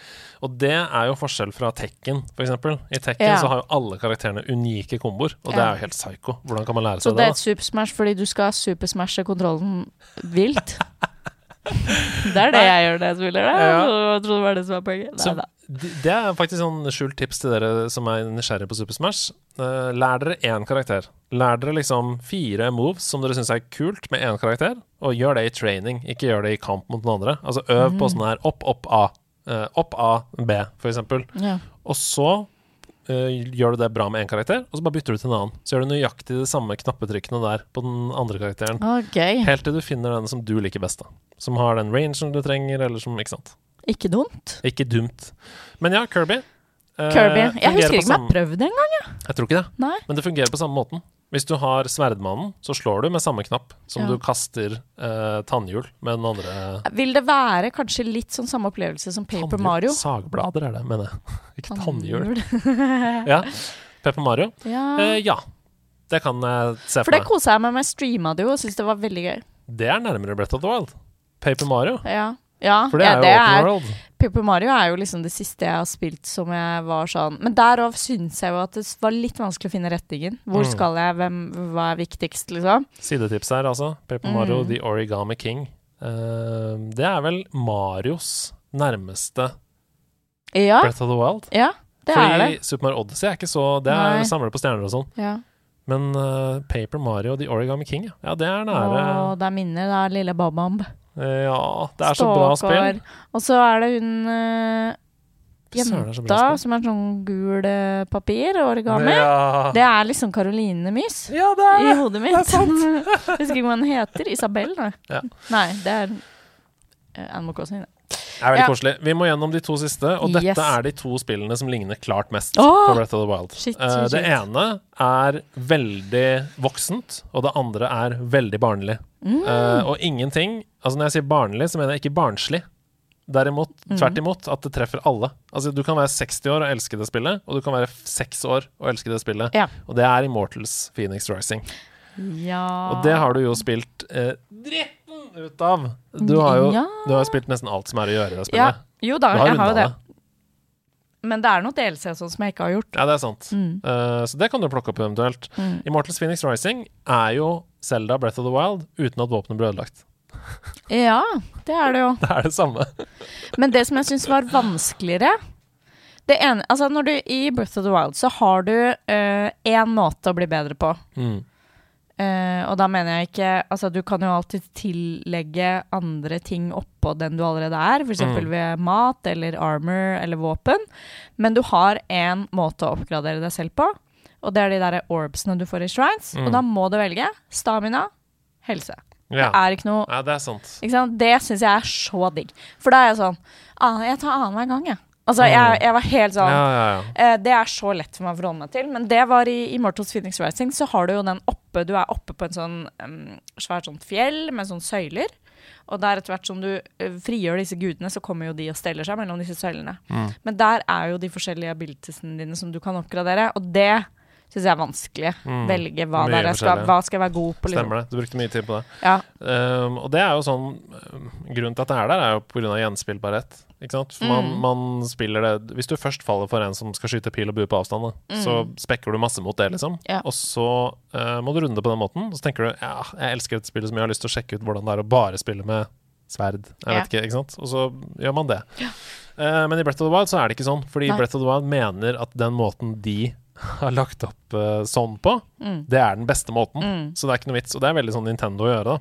Og det er jo forskjell fra Tekken, eksempel. I Tekken Ja. så har jo alle karakterene unike komboer, og det Ja. er jo helt psycho. Hvordan kan man lære Så seg det Så det? er et supersmash fordi du skal supersmashe kontrollen vilt? <laughs> det er det Nei. jeg gjør når jeg spiller det. Ja. Jeg trodde det var det som var poenget. Så- da? Det er faktisk sånn skjult tips til dere som er nysgjerrige på Super Smash. Eh, lær dere én karakter. Lær dere liksom fire moves som dere syns er kult med én karakter, og gjør det i training, ikke gjør det i kamp mot den andre. Altså øv på sånn her opp, opp, A. Eh, opp A, B, for eksempel. Ja. Og så uh, gjør du det bra med én karakter, og så bare bytter du til en annen. Så gjør du nøyaktig de samme knappetrykkene der på den andre karakteren. Okay. Helt til du finner den som du liker best, da. Som har den rangen du trenger, eller som Ikke sant. Ikke dumt. Ikke dumt. Men ja, Kirby. eh, Kirby. Jeg husker ikke om jeg har prøvd det engang. Jeg tror ikke det. Nei. Men det fungerer på samme måten. Hvis du har sverdmannen, så slår du med samme knapp som Ja. du kaster eh, tannhjul med den andre Vil det være kanskje litt sånn samme opplevelse som Paper Tannhjul? Mario? Sagblader er det, mener jeg. <laughs> Ikke tannhjul. <laughs> Ja. Paper Mario. ja. Eh, ja. Det kan jeg se For meg. for det kosa jeg meg med. Streama det jo og syntes det var veldig gøy. Det er nærmere Brett of the Wild. Paper Mario. Ja. Ja, For det ja, er jo det open er, world. Paper Mario er jo liksom det siste jeg har spilt som jeg var sånn Men derav syns jeg jo at det var litt vanskelig å finne rettingen. Hvor Mm. skal jeg, hvem, hva er viktigst, liksom? Sidetips her, altså. Paper Mm. Mario The Origami King. Uh, det er vel Marios nærmeste Ja, Breath of the Wild. ja det Fordi er det. Super Mario Odyssey er ikke så Det er Nei. samler på stjerner og sånn. Ja. Men uh, Paper Mario The Origami King, ja. ja det er nære. Å, det er minnet. det er lille Babamb. Eh, ja, det er så bra spill. Og så er det hun uh, jenta er som er sånn gul eh, papir, origami. Ja. Det er liksom Caroline Mys ja, det er i det! hodet mitt. det er sant. <laughs> Husker ikke hva hun heter. Isabel? Nei, Ja. nei det er uh, Animal Crossing. det. Det er veldig Ja. koselig. Vi må gjennom de to siste, og Yes. dette er de to spillene som ligner klart mest oh! på Breath of the Wild. Shit, shit, shit, det ene er veldig voksent, og det andre er veldig barnlig. Mm. Uh, og ingenting Altså Når jeg sier barnlig, så mener jeg ikke barnslig. Derimot, Mm. tvert imot, at det treffer alle. Altså Du kan være 60 år og elske det spillet, og du kan være 6 år og elske det spillet. Ja. Og det er Immortals Phoenix Rising. Ja Og det har du jo spilt eh, dritten ut av. Du har jo Ja. du har spilt nesten alt som er å gjøre i det ja. Jo da, har jeg har jo det. det. Men det er noe DLC sånn som jeg ikke har gjort. Ja, det er sant. Mm. Uh, så det kan du plukke opp eventuelt. Mm. Immortals Phoenix Rising er jo Zelda Breath of the Wild uten at våpenet ble ødelagt. <laughs> Ja, det er det jo. Det er det samme. Men det som jeg syns var vanskeligere det ene, altså når du I Breath of the Wild så har du én måte å bli bedre på. Mm. Eh, og da mener jeg ikke Altså, du kan jo alltid tillegge andre ting oppå den du allerede er, f.eks. Mm. ved mat eller armor eller våpen. Men du har én måte å oppgradere deg selv på, og det er de der orbsene du får i shrines. Mm. Og da må du velge stamina, helse. Ja. Det er ikke noe ja, det er sant. ikke sant? Det syns jeg er så digg. For da er jeg sånn ah, Jeg tar annenhver gang, jeg. Altså, jeg, jeg var helt sånn Ja, ja, ja. Eh, det er så lett for meg å forholde meg til. Men det var i Immortals Phoenix Rising, så har du jo den oppe Du er oppe på en sånn um, svært sånt fjell med sånne søyler. Og der etter hvert som du uh, frigjør disse gudene, så kommer jo de og steller seg mellom disse søylene. Mm. Men der er jo de forskjellige abilitiesene dine som du kan oppgradere, og det syns jeg er vanskelig. Mm. Velge hva, der jeg skal, hva skal jeg være god på. Liksom. Stemmer det. Du brukte mye tid på det. Ja. Um, og det er jo sånn um, Grunnen til at det er der, er jo pga. gjenspillbarhet. Ikke sant? For man, Mm. man spiller det Hvis du først faller for en som skal skyte pil og bue på avstand, da, så spekker du masse mot det, liksom. Mm. Ja. Og så uh, må du runde det på den måten. Og så tenker du ja, jeg elsker dette spillet så mye, jeg har lyst til å sjekke ut hvordan det er å bare spille med sverd. Jeg Ja. vet ikke, ikke sant? Og så gjør man det. Uh, men i Breath of the Wild så er det ikke sånn, fordi Nei. Breath of the Wild mener at den måten de <laughs> har lagt opp uh, sånn på, Mm. det er den beste måten. Mm. Så det er ikke noe vits. Og det er veldig sånn Nintendo å gjøre, da.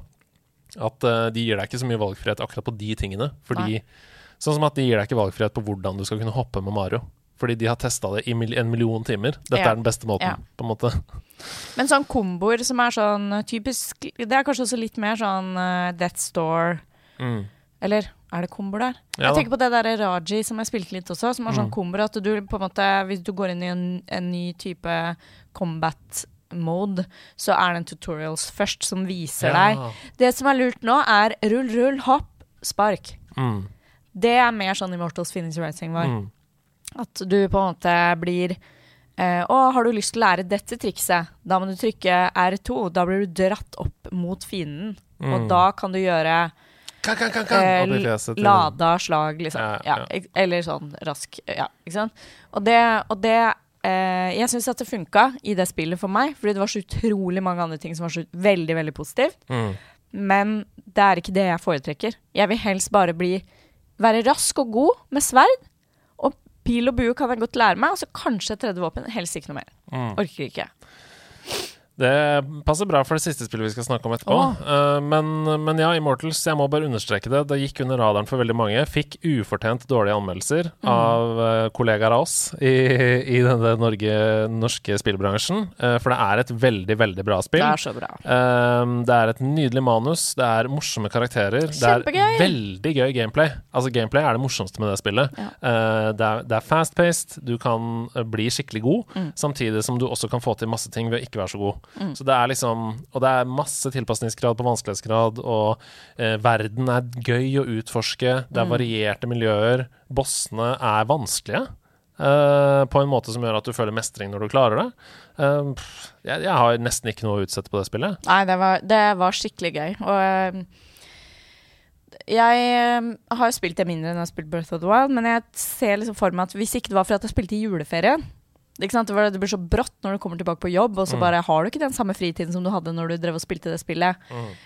At de gir deg ikke så mye valgfrihet akkurat på de tingene. Fordi Sånn som at de gir deg ikke valgfrihet på hvordan du skal kunne hoppe med Mario. Fordi de har testa det i en million timer. Dette Ja. er den beste måten, Ja. på en måte. <laughs> Men sånn komboer som er sånn typisk Det er kanskje også litt mer sånn uh, Death Store Mm. Eller er det komboer der? Ja, jeg tenker på det der Raji som jeg spilte litt også, som har sånn Mm. komboer at du på en måte Hvis du går inn i en, en ny type combat mode, så er det en tutorials først som viser deg Det som er lurt nå, er rull, rull, hopp, spark. Mm. Det er mer sånn Immortals Finish Rising var. Mm. At du på en måte blir eh, Å, har du lyst til å lære dette trikset? Da må du trykke R2. Da blir du dratt opp mot fienden. Mm. Og da kan du gjøre Kan, kan, kan, kan. eh, lada slag, liksom. Ja, Ja, ja. Eller sånn rask. Ja, ikke sant. Og det, og det eh, Jeg syns at det funka i det spillet for meg, fordi det var så utrolig mange andre ting som var så veldig, veldig positivt. Mm. Men det er ikke det jeg foretrekker. Jeg vil helst bare bli være rask og god med sverd. Og pil og bue kan jeg godt lære meg, og så kanskje et tredje våpen. Helst ikke noe mer. Mm. Orker ikke. Det passer bra for det siste spillet vi skal snakke om etterpå. Oh. Uh, men, men ja, Immortals, jeg må bare understreke det. Det gikk under radaren for veldig mange. Fikk ufortjent dårlige anmeldelser Mm. av uh, kollegaer av oss i, i denne Norge, norske spillbransjen. Uh, for det er et veldig, veldig bra spill. Det er så bra. Det er et nydelig manus, det er morsomme karakterer. Det er veldig gøy gameplay. Altså Gameplay er det morsomste med det spillet. Ja. Det, er, det er fast-paced, du kan bli skikkelig god, Mm. samtidig som du også kan få til masse ting ved å ikke være så god. Så det er liksom Og det er masse tilpasningsgrad på vanskelighetsgrad, og eh, verden er gøy å utforske, det Mm. er varierte miljøer, bossene er vanskelige. Uh, på en måte som gjør at du føler mestring når du klarer det. Uh, jeg, jeg har nesten ikke noe å utsette på det spillet. Nei, det var, det var skikkelig gøy. Og uh, jeg har spilt det mindre enn jeg har spilt Birth of the Wild, men jeg ser liksom for meg at hvis ikke det var for at jeg spilte i juleferien? Det, blir så brått når du kommer tilbake på jobb, og så Mm. bare har du ikke den samme fritiden som du hadde når du drev og spilte det spillet.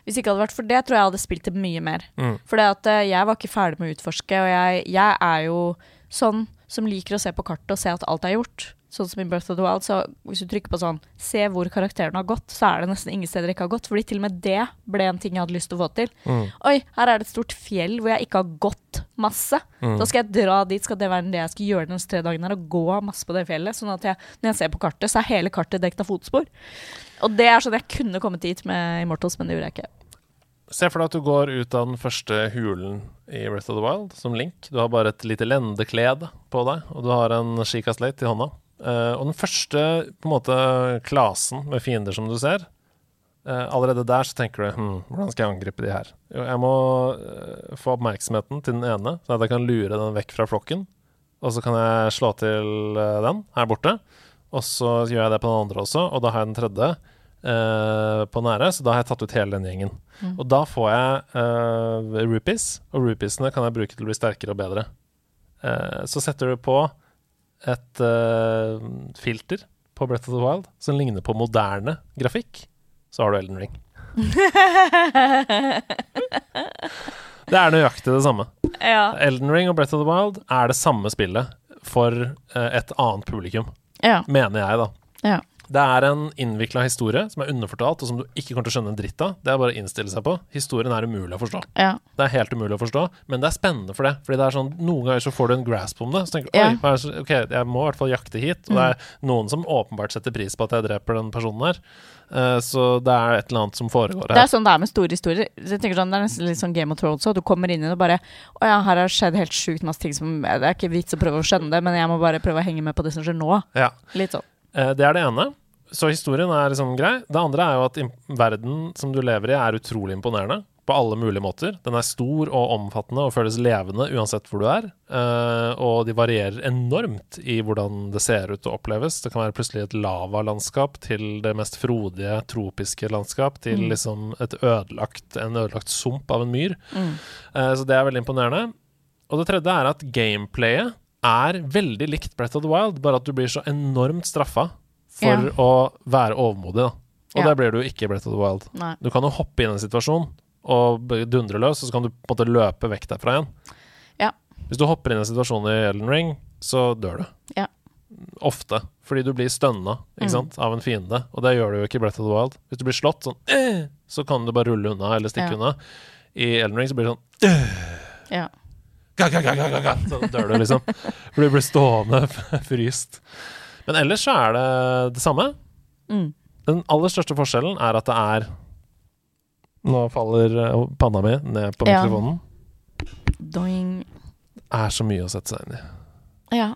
Hvis ikke hadde vært for det, tror jeg jeg hadde spilt det mye mer. Mm. For eh, jeg var ikke ferdig med å utforske, og jeg, jeg er jo sånn som liker å se på kartet og se at alt er gjort. Sånn som i Birth of the Wild, så hvis du trykker på sånn Se hvor karakteren har gått, så er det nesten ingen steder ikke har gått. Fordi til og med det ble en ting jeg hadde lyst til å få til. Mm. Oi, her er det et stort fjell hvor jeg ikke har gått masse. Mm. Da skal jeg dra dit, skal det være det jeg skal gjøre de tre dagene, her, og gå masse på det fjellet. Sånn at jeg, når jeg ser på kartet, så er hele kartet dekt av fotspor. Og det er sånn jeg kunne kommet dit med Immortals, men det gjorde jeg ikke. Se for deg at du går ut av den første hulen i Breath of the Wild som Link. Du har bare et lite lendeklede på deg, og du har en Sheikah Slate i hånda. Eh, og den første på en måte klasen med fiender som du ser uh, Allerede der så tenker du hm, hvordan skal jeg angripe de her? Jo, jeg må uh, få oppmerksomheten til den ene, sånn at jeg kan lure den vekk fra flokken. Og så kan jeg slå til den her borte. Og så gjør jeg det på den andre også, og da har jeg den tredje på nære, så da har jeg tatt ut hele den gjengen. Og da får jeg rupees, og rupeesene kan jeg bruke til å bli sterkere og bedre. Så setter du på et uh, filter på Breath of the Wild som ligner på moderne grafikk, så har du Elden Ring. <laughs> Det er nøyaktig det samme. Ja. Elden Ring og Breath of the Wild er det samme spillet for uh, et annet publikum, ja. mener jeg, da. ja. Det er en innvikla historie som er underfortalt, og som du ikke kommer til å skjønne en dritt av. Det er bare å innstille seg på. Historien er umulig å forstå. ja. Det er helt umulig å forstå, men det er spennende for det. Fordi det er sånn, Noen ganger så får du en grasp om det. Så tenker du Ja. oi, så- ok, jeg må i hvert fall jakte hit. Og det er noen som åpenbart setter pris på at jeg dreper den personen her. Eh, så det er et eller annet som foregår Det er sånn det er med store historier. Så Jeg tenker sånn, Det er nesten litt sånn Game of Thrones. Så du kommer inn i det og bare Å ja, her har skjedd helt sjukt masse ting som Det er ikke vits å prøve å skjønne det, men jeg må bare prøve å henge med på det som skjer nå. Ja. Litt sånn. Eh, det er det ene. Så historien er liksom grei. Det andre er jo at verden som du lever i, er utrolig imponerende. På alle mulige måter. Den er stor og omfattende og føles levende uansett hvor du er. Eh, og de varierer enormt i hvordan det ser ut og oppleves. Det kan være plutselig et lavalandskap til det mest frodige tropiske landskap, til Mm. liksom et ødelagt, en ødelagt sump av en myr. Mm. Eh, så det er veldig imponerende. Og det tredje er at gameplayet er veldig likt Breath of the Wild, bare at du blir så enormt straffa for Ja. å være overmodig. Da. Og Ja. der blir du ikke i Breath of the Wild. Nei. Du kan jo hoppe inn i en situasjon og dundre løs, og så kan du på en måte løpe vekk derfra igjen. Ja. Hvis du hopper inn i en situasjon i Elden Ring, så dør du. Ja. Ofte. Fordi du blir stønna Mm. av en fiende, og det gjør du jo ikke i Breath of the Wild. Hvis du blir slått sånn eh, så kan du bare rulle unna eller stikke unna. I Elden Ring så blir det sånn Ja. Ga, ga, ga, ga, ga, ga, Så dør du, liksom. For du blir stående <laughs> fryst. Men ellers så er det det samme. Mm. Den aller største forskjellen er at det er Nå faller eh, panna mi ned på Ja. mikrofonen. Doing. Det er så mye å sette seg inn i. Ja.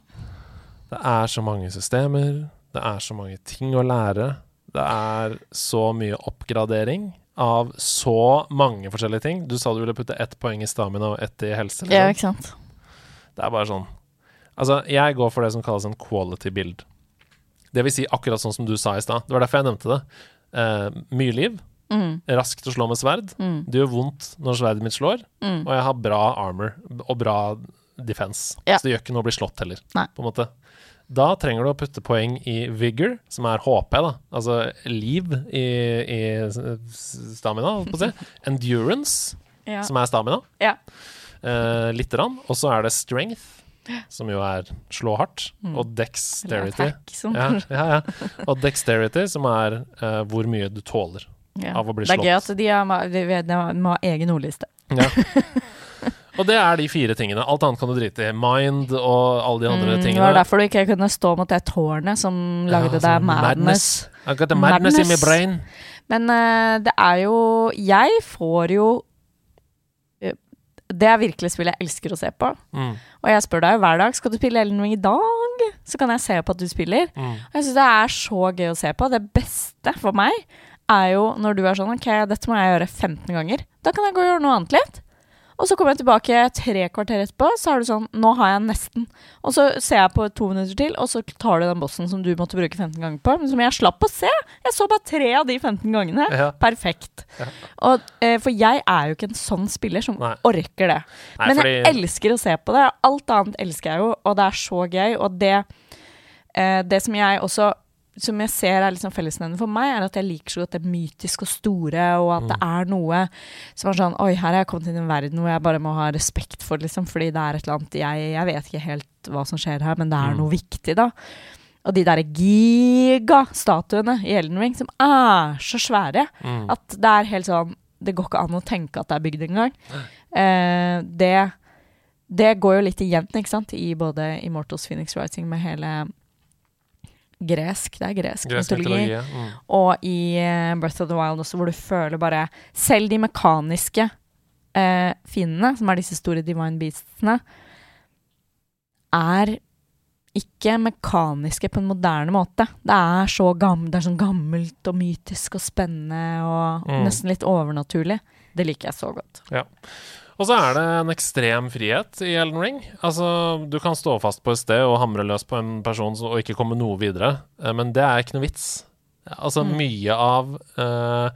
Det er så mange systemer. Det er så mange ting å lære. Det er så mye oppgradering av så mange forskjellige ting. Du sa du ville putte ett poeng i stamina og ett i helse. ja, Liksom. ikke sant. Det er bare sånn Altså, jeg går for det som kalles en quality build. Det vil si akkurat sånn som du sa i stad. Det var derfor jeg nevnte det. Uh, mye liv. Mm. Raskt å slå med sverd. Mm. Det gjør vondt når sverdet mitt slår. Mm. Og jeg har bra armor og bra defense. Ja. Så det gjør ikke noe å bli slått heller. Nei. På en måte. Da trenger du å putte poeng i vigor, som er HP, da. Altså liv i, i stamina, holdt på å si. <laughs> Endurance, Ja. som er stamina. Ja. Eh, Lite grann. Og så er det strength, <gasps> som jo er slå hardt, Mm. og dexterity. attack, som Ja, ja, ja. Og dexterity, som er uh, hvor mye du tåler. Ja. av å bli slått. Det er gøy at de, har, de, vet- de må ha egen ordliste. Ja. <laughs> og det er de fire tingene. Alt annet kan du drite i. Mind og alle de andre Mm, det var derfor du ikke kunne stå mot det tårnet som lagde Ja, deg sånn madness. I got the madness, in my brain. Men uh, det er jo Jeg får jo eh, Det er virkelig spill jeg elsker å se på. Mm, Og jeg spør deg jo hver dag skal du spille Ellen Ring i dag. Så kan jeg se på at du spiller. mm. Og jeg syns det er så gøy å se på. Det beste for meg er jo når du er sånn OK, dette må jeg gjøre 15 ganger. Da kan jeg gå og gjøre noe annet litt. Og så kommer jeg tilbake tre kvarter etterpå, så er du sånn Nå har jeg nesten. Og så ser jeg på to minutter til, og så tar du den bossen som du måtte bruke 15 ganger på, men som jeg slapp å se. Jeg så bare tre av de 15 gangene. Ja. Perfekt. Ja. Og, eh, for jeg er jo ikke en sånn spiller som Nei. orker det. Nei, Men fordi jeg elsker å se på det. Alt annet elsker jeg jo, og det er så gøy. Og det, eh, det som jeg også som jeg ser er liksom fellesnevner for meg, er at jeg liker så godt det mytiske og store, og at det Mm. er noe som er sånn Oi, her er jeg kommet inn i en verden hvor jeg bare må ha respekt for, liksom, fordi det er et eller annet jeg, jeg vet ikke helt hva som skjer her, men det er Mm. noe viktig, da. Og de derre gigastatuene i Elden Ring, som er så svære, mm. at det er helt sånn Det går ikke an å tenke at det er bygd engang. Eh, det, det går jo litt igjen, ikke sant, i både Immortals Phoenix Rising med hele gresk, det er gresk, Gresk mytologi, mytologi. ja. Mm. og i uh, Breath of the Wild også, hvor du føler bare Selv de mekaniske uh, fiendene, som er disse store divine beastsene, er ikke mekaniske på en moderne måte. Det er så gammelt, er sånn gammelt og mytisk og spennende og Mm. nesten litt overnaturlig. Det liker jeg så godt. Og så er det en ekstrem frihet i Elden Ring. Altså, du kan stå fast på et sted og hamre løs på en person og ikke komme noe videre, eh, men det er ikke noe vits. Altså, Mm. mye av uh,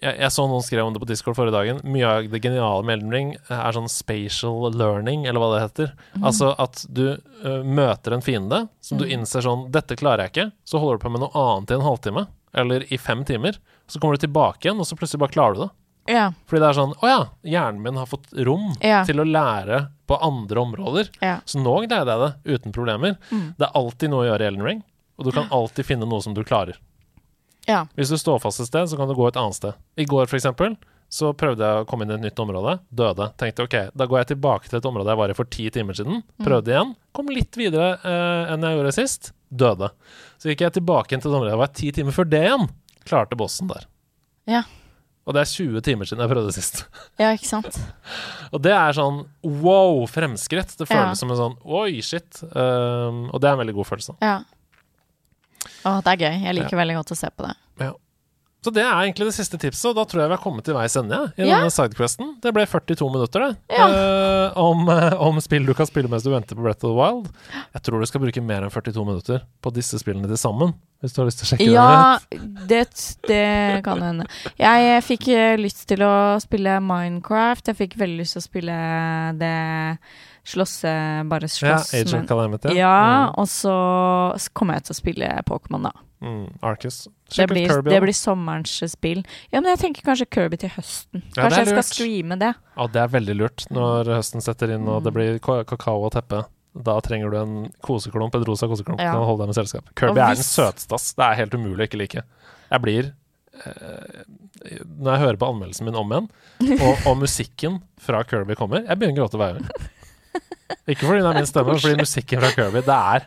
jeg, jeg så noen skrev om det på Discord forrige dagen. Mye av det geniale med Elden Ring er sånn spatial learning, eller hva det heter. Altså at du uh, møter en fiende som du Mm. innser sånn Dette klarer jeg ikke. Så holder du på med noe annet i en halvtime, eller i fem timer. Så kommer du tilbake igjen, og så plutselig bare klarer du det. Ja. Fordi det er sånn Å ja, hjernen min har fått rom Ja. til å lære på andre områder. ja. Så nå greide jeg det uten problemer. Mm. Det er alltid noe å gjøre i Ellen Ring, og du kan alltid finne noe som du klarer. ja. Hvis du står fast et sted, så kan du gå et annet sted. I går, for eksempel, så prøvde jeg å komme inn i et nytt område. Døde. Tenkte ok, da går jeg tilbake til et område jeg var i for ti timer siden. Mm. Prøvde igjen. Kom litt videre eh, enn jeg gjorde sist. Døde. Så gikk jeg tilbake til et område jeg var ti timer før det igjen. Klarte bossen der. Ja. Og det er 20 timer siden jeg prøvde sist. <laughs> Ja, ikke sant? Og det er sånn wow, fremskritt. Det føles Ja. som en sånn oi, shit. Um, og det er en veldig god følelse. Ja. Å, det er gøy. Jeg liker veldig godt å se på det. Ja. Så det er egentlig det siste tipset, og da tror jeg vi har kommet til veis ende ja, i Ja. denne sidequesten. Det ble 42 minutter, det. Ja. eh, om, eh, om spill du kan spille mens du venter på Breath of the Wild. Jeg tror du skal bruke mer enn 42 minutter på disse spillene til sammen. Hvis du har lyst til å sjekke det Ja, ut. det, det kan hende. Jeg fikk eh, lyst til å spille Minecraft. Jeg fikk veldig lyst til å spille det slåsse... Bare Ja, slåss. Age of Calamity. ja, og så kommer jeg til å spille Pokémon, da. Mm, mm, Arcus. Det blir, Kirby. det blir sommerens spill. Ja, men jeg tenker kanskje Kirby til høsten. Kanskje ja, jeg skal streame det. Ja, det er veldig lurt når høsten setter inn og det Mm. blir kakao og teppe. Da trenger du en koseklump, en rosa koseklump, Ja. til å holde deg med selskap. Kirby hvis... er den søteste, ass. Det er helt umulig å ikke like. Jeg blir eh, Når jeg hører på anmeldelsen min om igjen, og, og musikken fra Kirby kommer Jeg begynner å gråte hver gang. Ikke fordi det er min stemme, men fordi musikken fra Kirby Det er,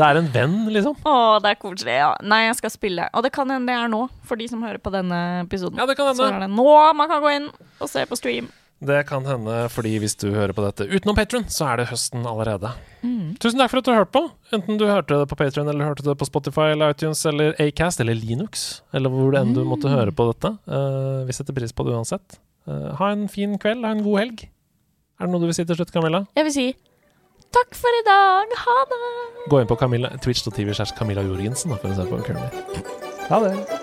det er en venn, liksom. Å, det er koselig. Ja. Nei, jeg skal spille. Og det kan hende det er nå, for de som hører på denne episoden. Ja, det kan Så er det nå man kan gå inn og se på stream. Det kan hende fordi hvis du hører på dette utenom Patron, så er det høsten allerede. Mm. Tusen takk for at du har hørt på. Enten du hørte det på Patreon eller hørte det på Spotify eller iTunes eller Acast eller Linux, eller hvor enn du måtte høre på dette. Uh, vi setter pris på det uansett. Uh, ha en fin kveld, ha en god helg. Er det noe du vil si til slutt, Camilla? Jeg vil si takk for i dag. Ha det. Gå inn på Camilla- twitch.tv slash Camilla Jorgensen da, for å se på Kermit. Ha det.